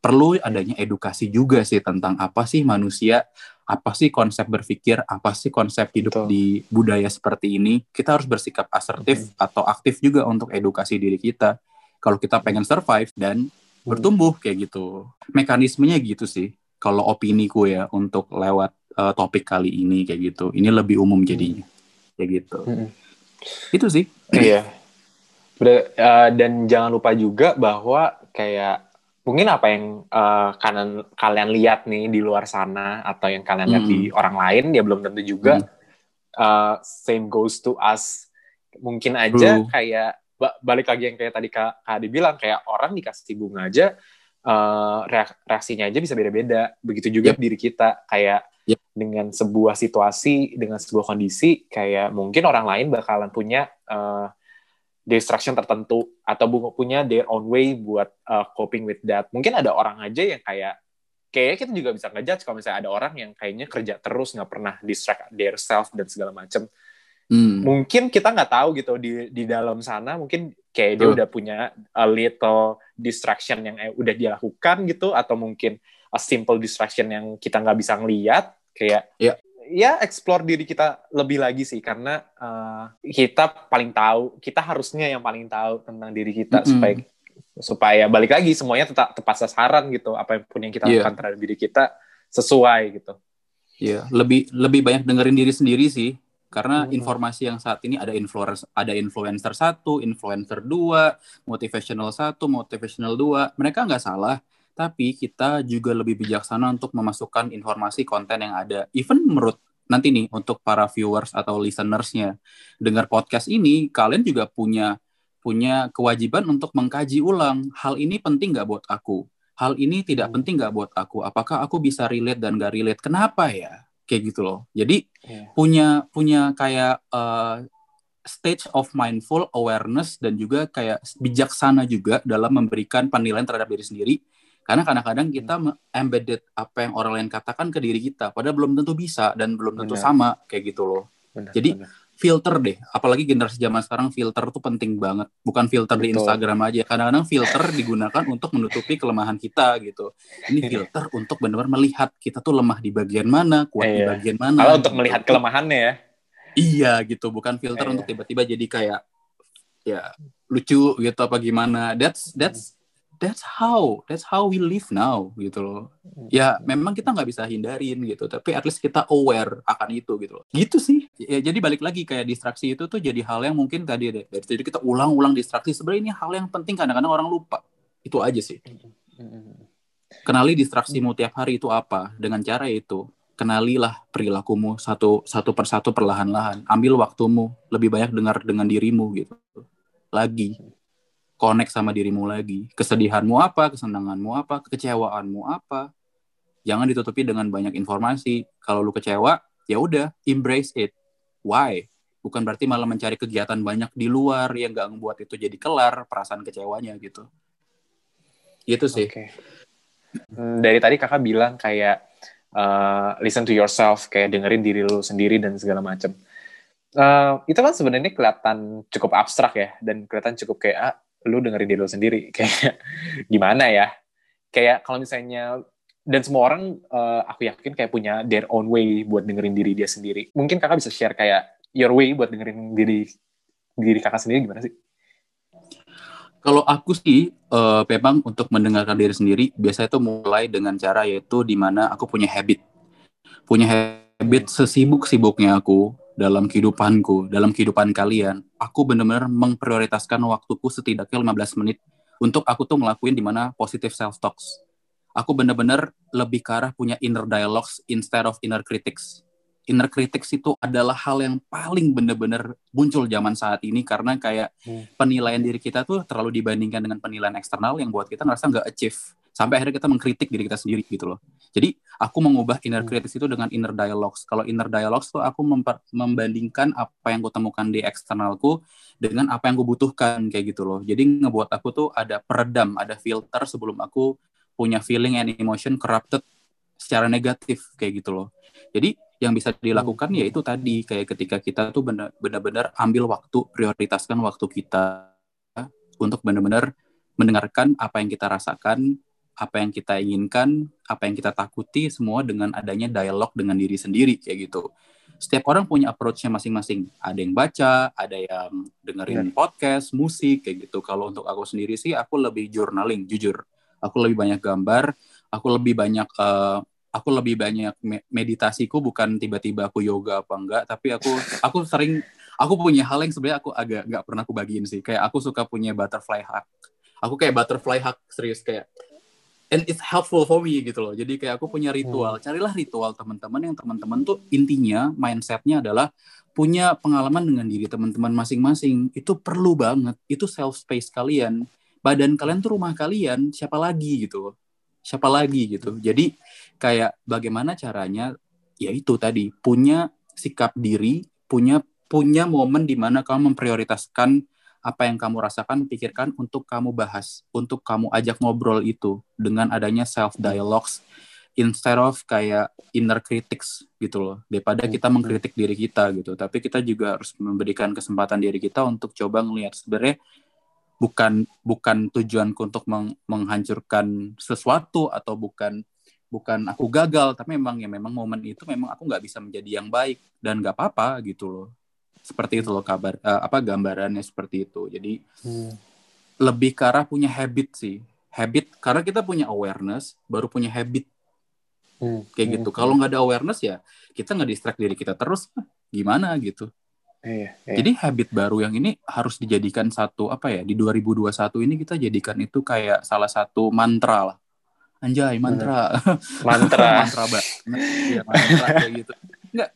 Perlu adanya edukasi juga sih tentang apa sih manusia, apa sih konsep berpikir, apa sih konsep hidup
Betul.
di budaya seperti ini. Kita harus bersikap asertif atau aktif juga untuk edukasi diri kita. Kalau kita pengen survive dan bertumbuh kayak gitu. Mekanismenya gitu sih. Kalau opini ku ya untuk lewat eh, topik kali ini kayak gitu. Ini lebih umum jadinya. Kayak gitu.
Mm-mm.
Itu sih.
Iya. Ber- eh, dan jangan lupa juga bahwa kayak mungkin apa yang eh, kalian kalian lihat nih di luar sana atau yang kalian lihat
Hmm.
di orang lain ya belum tentu juga eh, same goes to us. Mungkin aja
True.
kayak ba- balik lagi yang kayak tadi Kak, Adi bilang kayak orang dikasih bunga aja reak- reaksinya aja bisa beda-beda. Begitu juga
Yep.
diri kita kayak. Dengan sebuah situasi, dengan sebuah kondisi kayak mungkin orang lain bakalan punya eh, distraction tertentu atau punya their own way buat uh, coping with that. Mungkin ada orang aja yang kayak kayaknya kita juga bisa ngejudge kalau misalnya ada orang yang kayaknya kerja terus nggak pernah distract their self dan segala macam.
Hmm.
Mungkin kita nggak tahu gitu di di dalam sana mungkin kayak dia udah punya a little distraction yang eh, udah dia lakukan gitu atau mungkin a simple distraction yang kita nggak bisa ngeliat kayak
Iya.
ya explore diri kita lebih lagi sih karena uh, kita paling tahu kita harusnya yang paling tahu tentang diri kita
Mm-mm.
supaya supaya balik lagi semuanya tetap tepat sasaran gitu apa pun yang kita
Iya.
lakukan terhadap diri kita sesuai gitu
Iya, lebih lebih banyak dengerin diri sendiri sih. Karena
Hmm.
informasi yang saat ini ada influencer ada influencer satu, influencer dua, motivational satu, motivational dua. Mereka nggak salah, tapi kita juga lebih bijaksana untuk memasukkan informasi konten yang ada. Even menurut nanti nih untuk para viewers atau listenersnya. Dengar podcast ini, kalian juga punya punya kewajiban untuk mengkaji ulang hal ini penting nggak buat aku? Hal ini tidak
Hmm.
penting nggak buat aku? Apakah aku bisa relate dan gak relate? Kenapa ya? Kayak gitu loh. Jadi
Iya.
punya punya kayak uh, stage of mindful awareness dan juga kayak bijaksana juga dalam memberikan penilaian terhadap diri sendiri karena kadang-kadang kita me- embedded apa yang orang lain katakan ke diri kita padahal belum tentu bisa dan belum tentu
Benar.
sama kayak gitu loh
Benar,
Jadi,
benar.
filter deh apalagi generasi zaman sekarang filter tuh penting banget bukan filter di
Betul.
Instagram aja kadang-kadang filter digunakan untuk menutupi kelemahan kita gitu ini [LAUGHS] filter untuk benar-benar melihat kita tuh lemah di bagian mana kuat di
Iya.
bagian mana
kalau untuk
gitu.
melihat kelemahannya ya
iya gitu bukan filter
Iya.
untuk tiba-tiba jadi kayak ya lucu gitu apa gimana that's that's that's how that's how we live now gitu loh. Ya memang kita nggak bisa hindarin gitu tapi at least kita aware akan itu gitu loh. Gitu sih. Ya, jadi balik lagi kayak distraksi itu tuh jadi hal yang mungkin tadi deh dari tadi kita ulang-ulang distraksi sebenarnya ini hal yang penting kadang-kadang orang lupa. Itu aja sih.
Mm.
kenali distraksimu tiap hari itu apa dengan cara itu kenalilah perilakumu satu satu persatu perlahan-lahan. Ambil waktumu, lebih banyak dengar dengan dirimu gitu. Lagi connect sama dirimu lagi. Kesedihanmu apa, kesenanganmu apa, kekecewaanmu apa. Jangan ditutupi dengan banyak informasi. Kalau lu kecewa, ya udah, embrace it. Why? Bukan berarti malah mencari kegiatan banyak di luar yang gak membuat itu jadi kelar perasaan kecewanya gitu. Gitu sih.
Oke. Hmm, Dari tadi kakak bilang kayak uh, listen to yourself, kayak dengerin diri lu sendiri dan segala macam. Uh, itu kan sebenarnya kelihatan cukup abstrak ya, dan kelihatan cukup kayak ah, lu dengerin diri lu sendiri, [LAUGHS] kayak gimana ya? Kayak kalau misalnya dan semua orang uh, aku yakin kayak punya their own way buat dengerin diri dia sendiri. Mungkin kakak bisa share kayak your way buat dengerin diri diri kakak sendiri gimana sih?
Kalau aku sih uh, memang untuk mendengarkan diri sendiri biasanya itu mulai dengan cara yaitu di mana aku punya habit. Punya habit sesibuk-sibuknya aku dalam kehidupanku, dalam kehidupan kalian, aku benar-benar memprioritaskan waktuku setidaknya 15 menit untuk aku tuh ngelakuin di mana positive self talks. Aku benar-benar lebih ke arah punya inner dialogues instead of inner critics inner critics itu adalah hal yang paling benar-benar muncul zaman saat ini karena kayak hmm. penilaian diri kita tuh terlalu dibandingkan dengan penilaian eksternal yang buat kita ngerasa nggak achieve sampai akhirnya kita mengkritik diri kita sendiri gitu loh. Jadi aku mengubah inner hmm. critics itu dengan inner dialogues. Kalau inner dialogues tuh aku membandingkan apa yang gue temukan di eksternalku dengan apa yang gue butuhkan kayak gitu loh. Jadi ngebuat aku tuh ada peredam, ada filter sebelum aku punya feeling and emotion corrupted secara negatif kayak gitu loh. Jadi yang bisa dilakukan hmm. ya itu tadi kayak ketika kita tuh benar-benar ambil waktu prioritaskan waktu kita untuk benar-benar mendengarkan apa yang kita rasakan apa yang kita inginkan apa yang kita takuti semua dengan adanya dialog dengan diri sendiri kayak gitu. Setiap orang punya approach-nya masing-masing. Ada yang baca ada yang dengerin yeah. podcast musik kayak gitu. Kalau untuk aku sendiri sih aku lebih journaling jujur. Aku lebih banyak gambar aku lebih banyak uh, aku lebih banyak meditasiku bukan tiba-tiba aku yoga apa enggak tapi aku [LAUGHS] aku sering aku punya hal yang sebenarnya aku agak nggak pernah aku bagiin sih. Kayak aku suka punya butterfly hack aku kayak butterfly hack serius kayak and it's helpful for me gitu loh. Jadi kayak aku punya ritual. Carilah ritual teman-teman. Yang teman-teman tuh intinya mindsetnya adalah punya pengalaman dengan diri teman-teman masing-masing. Itu perlu banget. Itu self space kalian. Badan kalian tuh rumah kalian. Siapa lagi gitu? Siapa lagi gitu? Jadi kayak bagaimana caranya? Ya itu tadi. Punya sikap diri punya punya momen di mana kamu memprioritaskan apa yang kamu rasakan pikirkan untuk kamu bahas untuk kamu ajak ngobrol itu dengan adanya self dialogues instead of kayak inner critics gitu loh. Daripada kita hmm. mengkritik diri kita gitu. Tapi kita juga harus memberikan kesempatan diri kita untuk coba ngelihat sebenarnya bukan bukan tujuanku untuk meng, menghancurkan sesuatu atau bukan bukan aku gagal. Tapi memang ya memang momen itu memang aku nggak bisa menjadi yang baik dan nggak apa-apa gitu loh seperti itu loh kabar uh, apa gambarannya seperti itu jadi hmm. lebih ke arah punya habit sih habit karena kita punya awareness baru punya habit hmm. kayak gitu hmm. kalau nggak ada awareness ya kita nggak distract diri kita terus gimana gitu Iya, iya. Jadi habit baru yang ini harus dijadikan satu apa ya di 2021 ini kita jadikan itu kayak salah satu mantra lah. Anjay, mantra.
Mantra. [LAUGHS]
mantra banget. Iya, mantra kayak gitu. [LAUGHS] Enggak,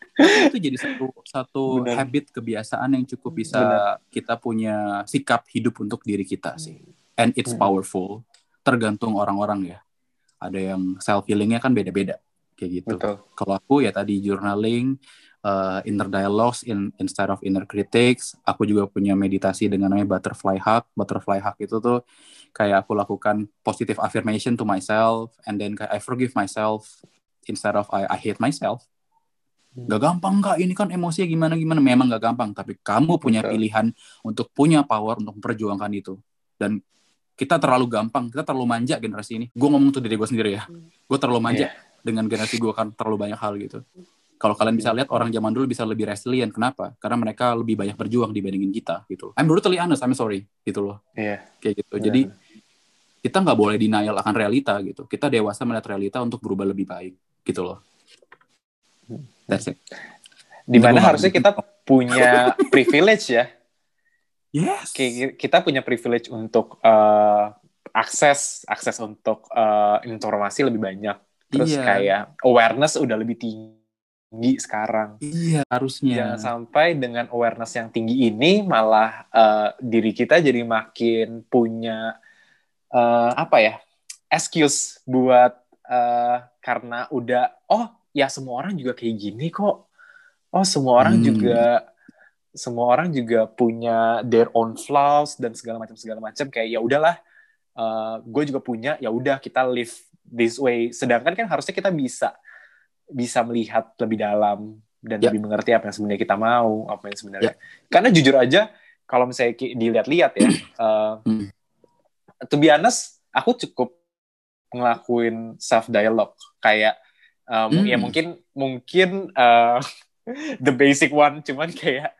itu jadi satu satu Bener. habit kebiasaan yang cukup bisa Bener. kita punya sikap hidup untuk diri kita sih. And it's hmm. powerful. Tergantung orang-orang ya. Ada yang self healingnya kan beda-beda kayak gitu. Kalau aku ya tadi journaling, uh, inner dialogues in, instead of inner critics. Aku juga punya meditasi dengan namanya butterfly hug. Butterfly hug itu tuh kayak aku lakukan positive affirmation to myself and then I forgive myself instead of I, I hate myself. Gak gampang kak, ini kan emosinya gimana-gimana. Memang gak gampang, tapi kamu punya pilihan untuk punya power untuk memperjuangkan itu. Dan kita terlalu gampang, kita terlalu manja generasi ini. Gue ngomong tuh diri gue sendiri ya. Hmm. Gue terlalu manja yeah. dengan generasi gue kan terlalu banyak hal gitu. Kalau kalian bisa lihat orang zaman dulu bisa lebih resilient. Kenapa? Karena mereka lebih banyak berjuang dibandingin kita gitu. I'm brutally honest, I'm sorry gitu loh. Iya. Yeah. Kayak gitu. Yeah. Jadi kita nggak boleh denial akan realita gitu. Kita dewasa melihat realita untuk berubah lebih baik gitu loh. That's it.
Di mana harusnya kita punya [LAUGHS] privilege ya.
Yes.
Kita punya privilege untuk uh, akses akses untuk uh, informasi lebih banyak terus
Iya.
kayak awareness udah lebih tinggi sekarang
Iya, harusnya.
Jangan sampai dengan awareness yang tinggi ini malah eh, diri kita jadi makin punya eh, apa ya excuse buat eh, karena udah oh ya semua orang juga kayak gini kok oh semua orang
Hmm.
juga semua orang juga punya their own flaws dan segala macam segala macam kayak ya udahlah gue juga punya ya udah kita live this way sedangkan kan harusnya kita bisa bisa melihat lebih dalam dan
Ya.
lebih mengerti apa yang sebenarnya kita mau apa yang sebenarnya karena jujur aja kalau misalnya dilihat-lihat ya [CLEARS THROAT] eh,
Hmm.
to be honest aku cukup ngelakuin self dialogue kayak eh, mu- ya
Hmm.
mungkin mungkin eh, [LAUGHS] the basic one cuman kayak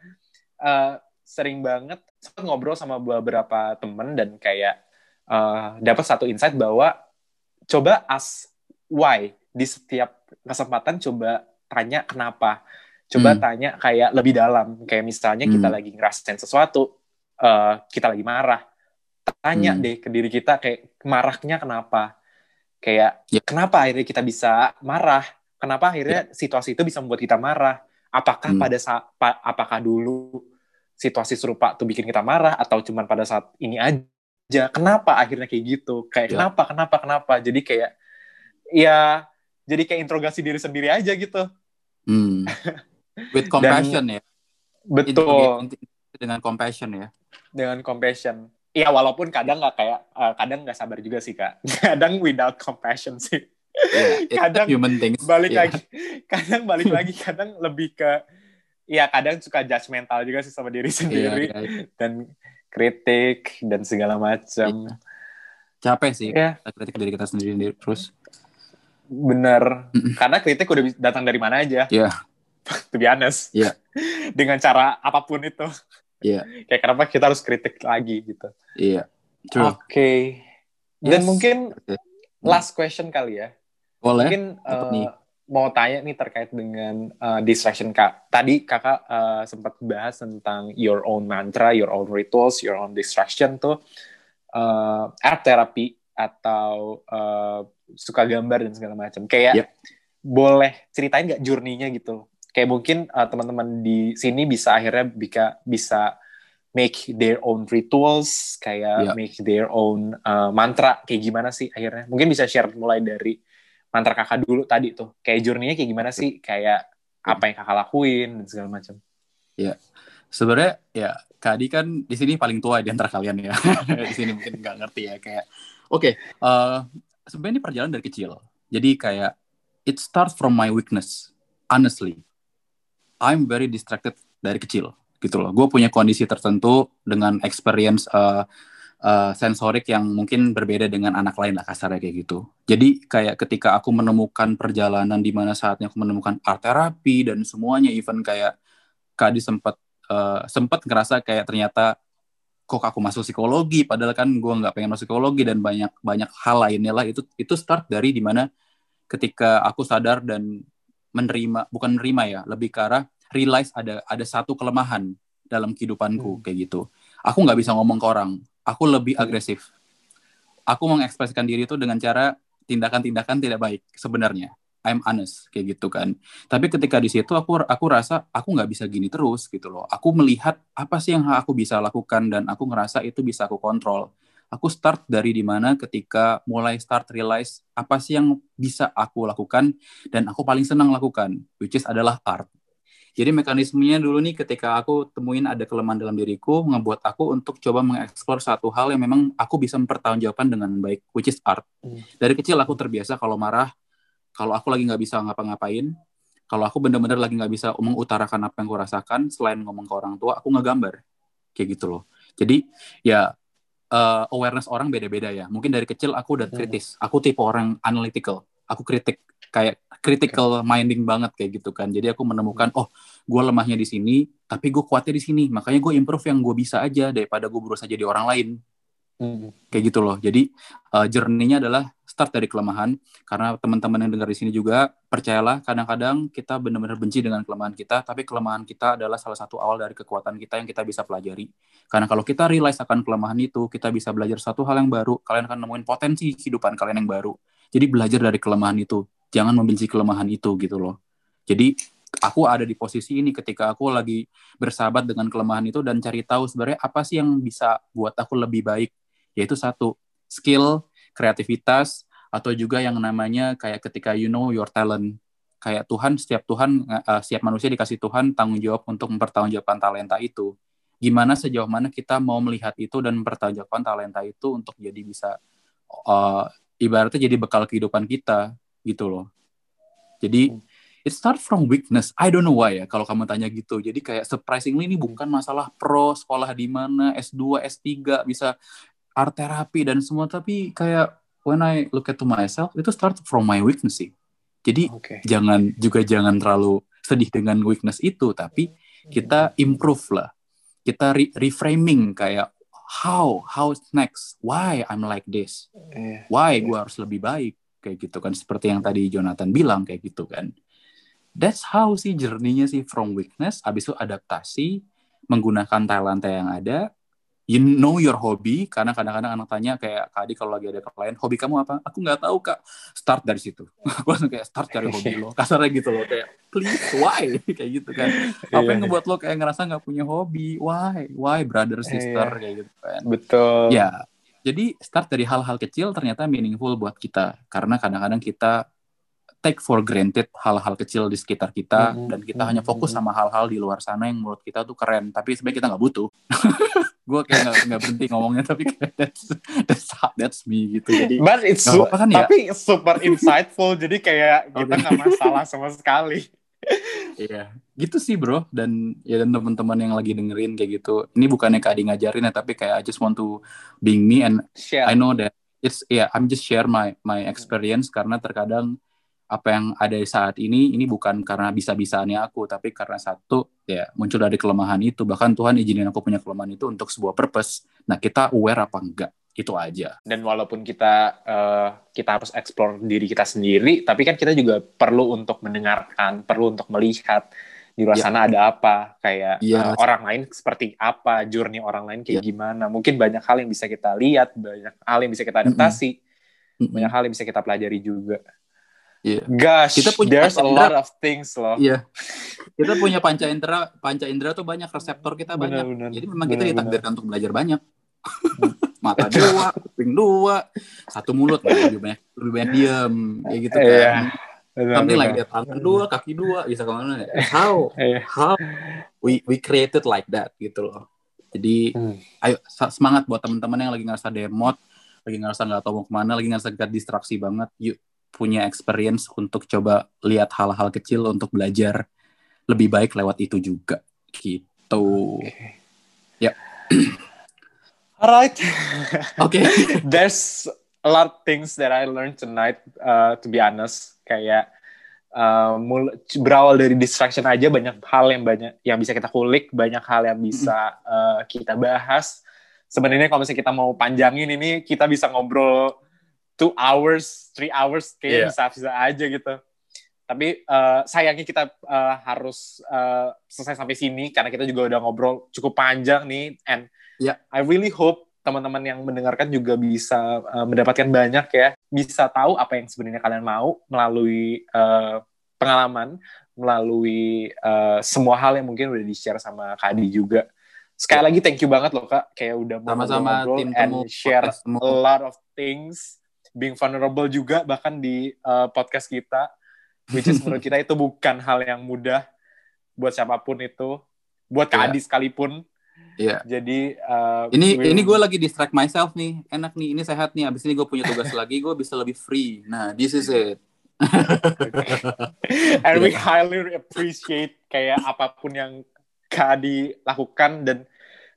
eh, sering banget ngobrol sama beberapa temen dan kayak eh, dapat satu insight bahwa coba ask why di setiap kesempatan coba tanya kenapa coba
Hmm.
tanya kayak lebih dalam kayak misalnya kita
Hmm.
lagi ngerasain sesuatu eh, kita lagi marah tanya
Hmm.
deh ke diri kita kayak marahnya kenapa kayak
Ya.
kenapa akhirnya kita bisa marah kenapa akhirnya situasi itu bisa membuat kita marah apakah
Hmm.
pada saat pa- apakah dulu situasi serupa tuh bikin kita marah atau cuman pada saat ini aja kenapa akhirnya kayak gitu kayak
Ya.
kenapa kenapa kenapa jadi kayak ya jadi kayak interogasi diri sendiri aja gitu
Hmm. [LAUGHS] With compassion ya.
betul
Dengan compassion ya.
dengan compassion Iya walaupun kadang nggak kayak eh, kadang nggak sabar juga sih kak [LAUGHS] kadang without compassion sih
Yeah, it's a
Kadang
human things.
balik
Yeah.
lagi [LAUGHS] kadang balik lagi kadang lebih ke ya kadang suka judgmental juga sih sama diri
Iya,
sendiri
iya.
dan kritik dan segala macam
Capek sih.
ya
Kita kritik diri kita sendiri terus.
bener
Mm-mm.
karena kritik udah datang dari mana aja
Iya. [LAUGHS]
to be honest
Iya.
dengan cara apa pun itu
Iya.
kayak kenapa kita harus kritik lagi gitu
Iya. True.
oke dan
Yes.
mungkin
Oke.
last question kali ya
Boleh.
mungkin eh,
nih?
mau tanya nih terkait dengan eh, distraction kak tadi kakak eh, sempat bahas tentang your own mantra your own rituals your own distraction tuh eh, art therapy atau eh, suka gambar dan segala macam kayak
Yep.
boleh ceritain nggak journey-nya gitu kayak mungkin eh, teman-teman di sini bisa akhirnya bisa bisa make their own rituals kayak
Yep.
make their own eh, mantra kayak gimana sih akhirnya mungkin bisa share mulai dari mantra kakak dulu tadi tuh kayak journey-nya kayak gimana sih kayak apa yang kakak lakuin dan segala macam
Sebenarnya ya Kak Adi kan di sini paling tua di antara kalian ya. [LAUGHS] di sini mungkin nggak ngerti ya kayak. Oke, eh, sebenarnya ini perjalanan dari kecil. Jadi kayak it starts from my weakness. Honestly, I'm very distracted dari kecil gitu loh. Gue punya kondisi tertentu dengan experience eh, eh, sensorik yang mungkin berbeda dengan anak lain lah kasarnya kayak gitu. Jadi kayak ketika aku menemukan perjalanan di mana saatnya aku menemukan art terapi dan semuanya even kayak Kak Adi sempat eh, sempat ngerasa kayak ternyata kok aku masuk psikologi padahal kan gue nggak pengen masuk psikologi dan banyak banyak hal lainnya lah itu itu start dari di mana ketika aku sadar dan menerima bukan menerima ya lebih ke arah realize ada ada satu kelemahan dalam kehidupanku
Hmm.
kayak gitu. Aku nggak bisa ngomong ke orang. Aku lebih
Hmm.
agresif. Aku mengekspresikan diri itu dengan cara tindakan-tindakan tidak baik sebenarnya. I'm honest kayak gitu kan. Tapi ketika di situ aku aku rasa aku nggak bisa gini terus gitu loh. Aku melihat apa sih yang aku bisa lakukan dan aku ngerasa itu bisa aku kontrol aku start dari di mana ketika mulai start realize apa sih yang bisa aku lakukan dan aku paling senang lakukan which is adalah art jadi mekanismenya dulu nih ketika aku temuin ada kelemahan dalam diriku ngebuat aku untuk coba mengeksplor satu hal yang memang aku bisa mempertanggungjawabkan dengan baik which is art
Hmm.
dari kecil aku terbiasa kalau marah kalau aku lagi nggak bisa ngapa-ngapain, kalau aku bener-bener lagi nggak bisa mengutarakan apa yang aku rasakan, selain ngomong ke orang tua, aku ngegambar. Kayak gitu loh. Jadi ya eh, awareness orang beda-beda ya. Mungkin dari kecil aku udah
Hmm.
kritis. Aku tipe orang analytical. Aku kritik kayak critical minding banget kayak gitu kan. Jadi aku menemukan oh gue lemahnya di sini, tapi gue kuatnya di sini. Makanya gue improve yang gue bisa aja daripada gue berusaha jadi orang lain
Hmm.
kayak gitu loh. Jadi uh, journey-nya adalah start dari kelemahan karena teman-teman yang dengar di sini juga percayalah kadang-kadang kita benar-benar benci dengan kelemahan kita, tapi kelemahan kita adalah salah satu awal dari kekuatan kita yang kita bisa pelajari. Karena kalau kita realize akan kelemahan itu, kita bisa belajar satu hal yang baru, kalian akan nemuin potensi kehidupan kalian yang baru. Jadi belajar dari kelemahan itu. jangan membenci kelemahan itu gitu loh. Jadi aku ada di posisi ini ketika aku lagi bersahabat dengan kelemahan itu dan cari tahu sebenarnya apa sih yang bisa buat aku lebih baik. Yaitu satu, skill, kreativitas, atau juga yang namanya kayak ketika you know your talent. Kayak Tuhan, setiap Tuhan, uh, setiap manusia dikasih Tuhan tanggung jawab untuk mempertanggungjawabkan talenta itu. Gimana sejauh mana kita mau melihat itu dan mempertanggungjawabkan talenta itu untuk jadi bisa uh, ibaratnya jadi bekal kehidupan kita gitu loh. Jadi hmm it start from weakness. I don't know why ya kalau kamu tanya gitu. Jadi kayak surprisingly ini bukan masalah pro sekolah di mana S2, S3 bisa art therapy dan semua tapi kayak when I look at to myself itu start from my weakness sih. Jadi okay. jangan juga jangan terlalu sedih dengan weakness itu tapi kita improve lah. Kita re reframing kayak how how next why I'm like this iya. why gue harus lebih baik kayak gitu kan seperti yang tadi Jonathan bilang kayak gitu kan that's how sih journey-nya sih from weakness habis itu adaptasi menggunakan talenta yang ada you know your hobby. Karena kadang-kadang anak tanya kayak Kak Adi kalau lagi ada klien hobi kamu apa? Aku nggak tahu kak. Start dari situ. [LAUGHS] Aku langsung kayak start cari hobi lo. Kasarnya gitu loh kayak please why? [LAUGHS] Kayak gitu kan. Apa yang iya. ngebuat lo kayak ngerasa nggak punya hobi? Why? Why brother sister? yeah. kayak gitu kan.
Betul.
Ya. Jadi start dari hal-hal kecil ternyata meaningful buat kita. Karena kadang-kadang kita take for granted hal-hal kecil di sekitar kita mm-hmm. dan kita mm-hmm. hanya fokus sama hal-hal di luar sana yang menurut kita tuh keren. Tapi sebenarnya kita nggak butuh [LAUGHS] gue kayak nggak berhenti ngomongnya tapi kayak that's that's that's me gitu jadi
but it's su- kan ya? tapi super insightful jadi kayak kita nggak masalah sama sekali
Iya, gitu sih bro. Dan ya dan teman-teman yang lagi dengerin kayak gitu. Ini bukannya Kak Adi ngajarin ya, tapi kayak I just want to being me and share. I know that it's yeah, I'm just share my my experience karena terkadang apa yang ada saat ini ini bukan karena bisa-bisanya aku tapi karena satu ya muncul dari kelemahan itu bahkan Tuhan izinin aku punya kelemahan itu untuk sebuah purpose nah kita aware apa enggak itu aja
dan walaupun kita uh, kita harus explore diri kita sendiri tapi kan kita juga perlu untuk mendengarkan perlu untuk melihat di luar ya. sana ada apa kayak ya. uh, orang lain seperti apa journey orang lain kayak ya. gimana mungkin banyak hal yang bisa kita lihat banyak hal yang bisa kita adaptasi mm -hmm. banyak hal yang bisa kita pelajari juga
Yeah.
Gosh, kita punya there's a lot of things loh.
Iya. Yeah. Kita punya panca indera, panca indera tuh banyak, reseptor kita banyak. Bener, Jadi memang bener, kita ditakdirkan untuk belajar banyak. [LAUGHS] Mata dua, kuping dua, satu mulut lebih banyak lebih banyak diam, kayak gitu kan. Yeah. Something like that. Tangan dua, kaki dua, bisa ke mana ya? How? Yeah. How? We we created like that gitu loh. Jadi, hmm. ayo semangat buat teman-teman yang lagi ngerasa demot, lagi ngerasa nggak tahu mau ke mana, lagi ngerasa gak distraksi banget. Yuk, punya experience untuk coba lihat hal-hal kecil untuk belajar lebih baik lewat itu juga gitu. Okay. Ya. Yep. [CLEARS THROAT]
Alright. [LAUGHS]
Oke. Okay.
There's a lot of things that I learned tonight. Uh, to be honest, kayak uh, berawal dari distraction aja banyak hal yang banyak yang bisa kita kulik, banyak hal yang bisa uh, kita bahas. Sebenarnya kalau misalnya kita mau panjangin ini, kita bisa ngobrol two hours, three hours kayak yeah. bisa bisa aja gitu. Tapi uh, sayangnya kita uh, harus uh, selesai sampai sini karena kita juga udah ngobrol cukup panjang nih. And yeah. I really hope teman-teman yang mendengarkan juga bisa uh, mendapatkan banyak ya, bisa tahu apa yang sebenarnya kalian mau melalui uh, pengalaman, melalui uh, semua hal yang mungkin udah di-share sama Kadi juga. Sekali lagi thank you banget loh Kak, kayak udah
mau ngobrol
and share a lot of things being vulnerable juga bahkan di uh, podcast kita which is menurut kita itu bukan hal yang mudah buat siapa pun itu buat Kak yeah. Adi sekalipun
Iya.
Yeah. Jadi uh,
ini ini gue lagi distract myself nih, enak nih, ini sehat nih. Abis ini gue punya tugas lagi, gue bisa lebih free. Nah, this is it. [LAUGHS]
And we highly appreciate kayak apa pun yang Kak Adi lakukan dan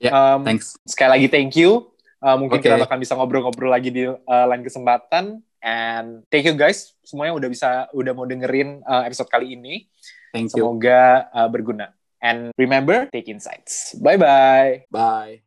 yeah, um, thanks.
Sekali lagi thank you. Uh, mungkin okay. kita akan bisa ngobrol-ngobrol lagi di uh, lain kesempatan. And thank you guys semuanya udah bisa udah mau dengerin uh, episode kali ini.
Thank you.
Semoga uh, berguna. And remember, take insights. Bye-bye.
Bye.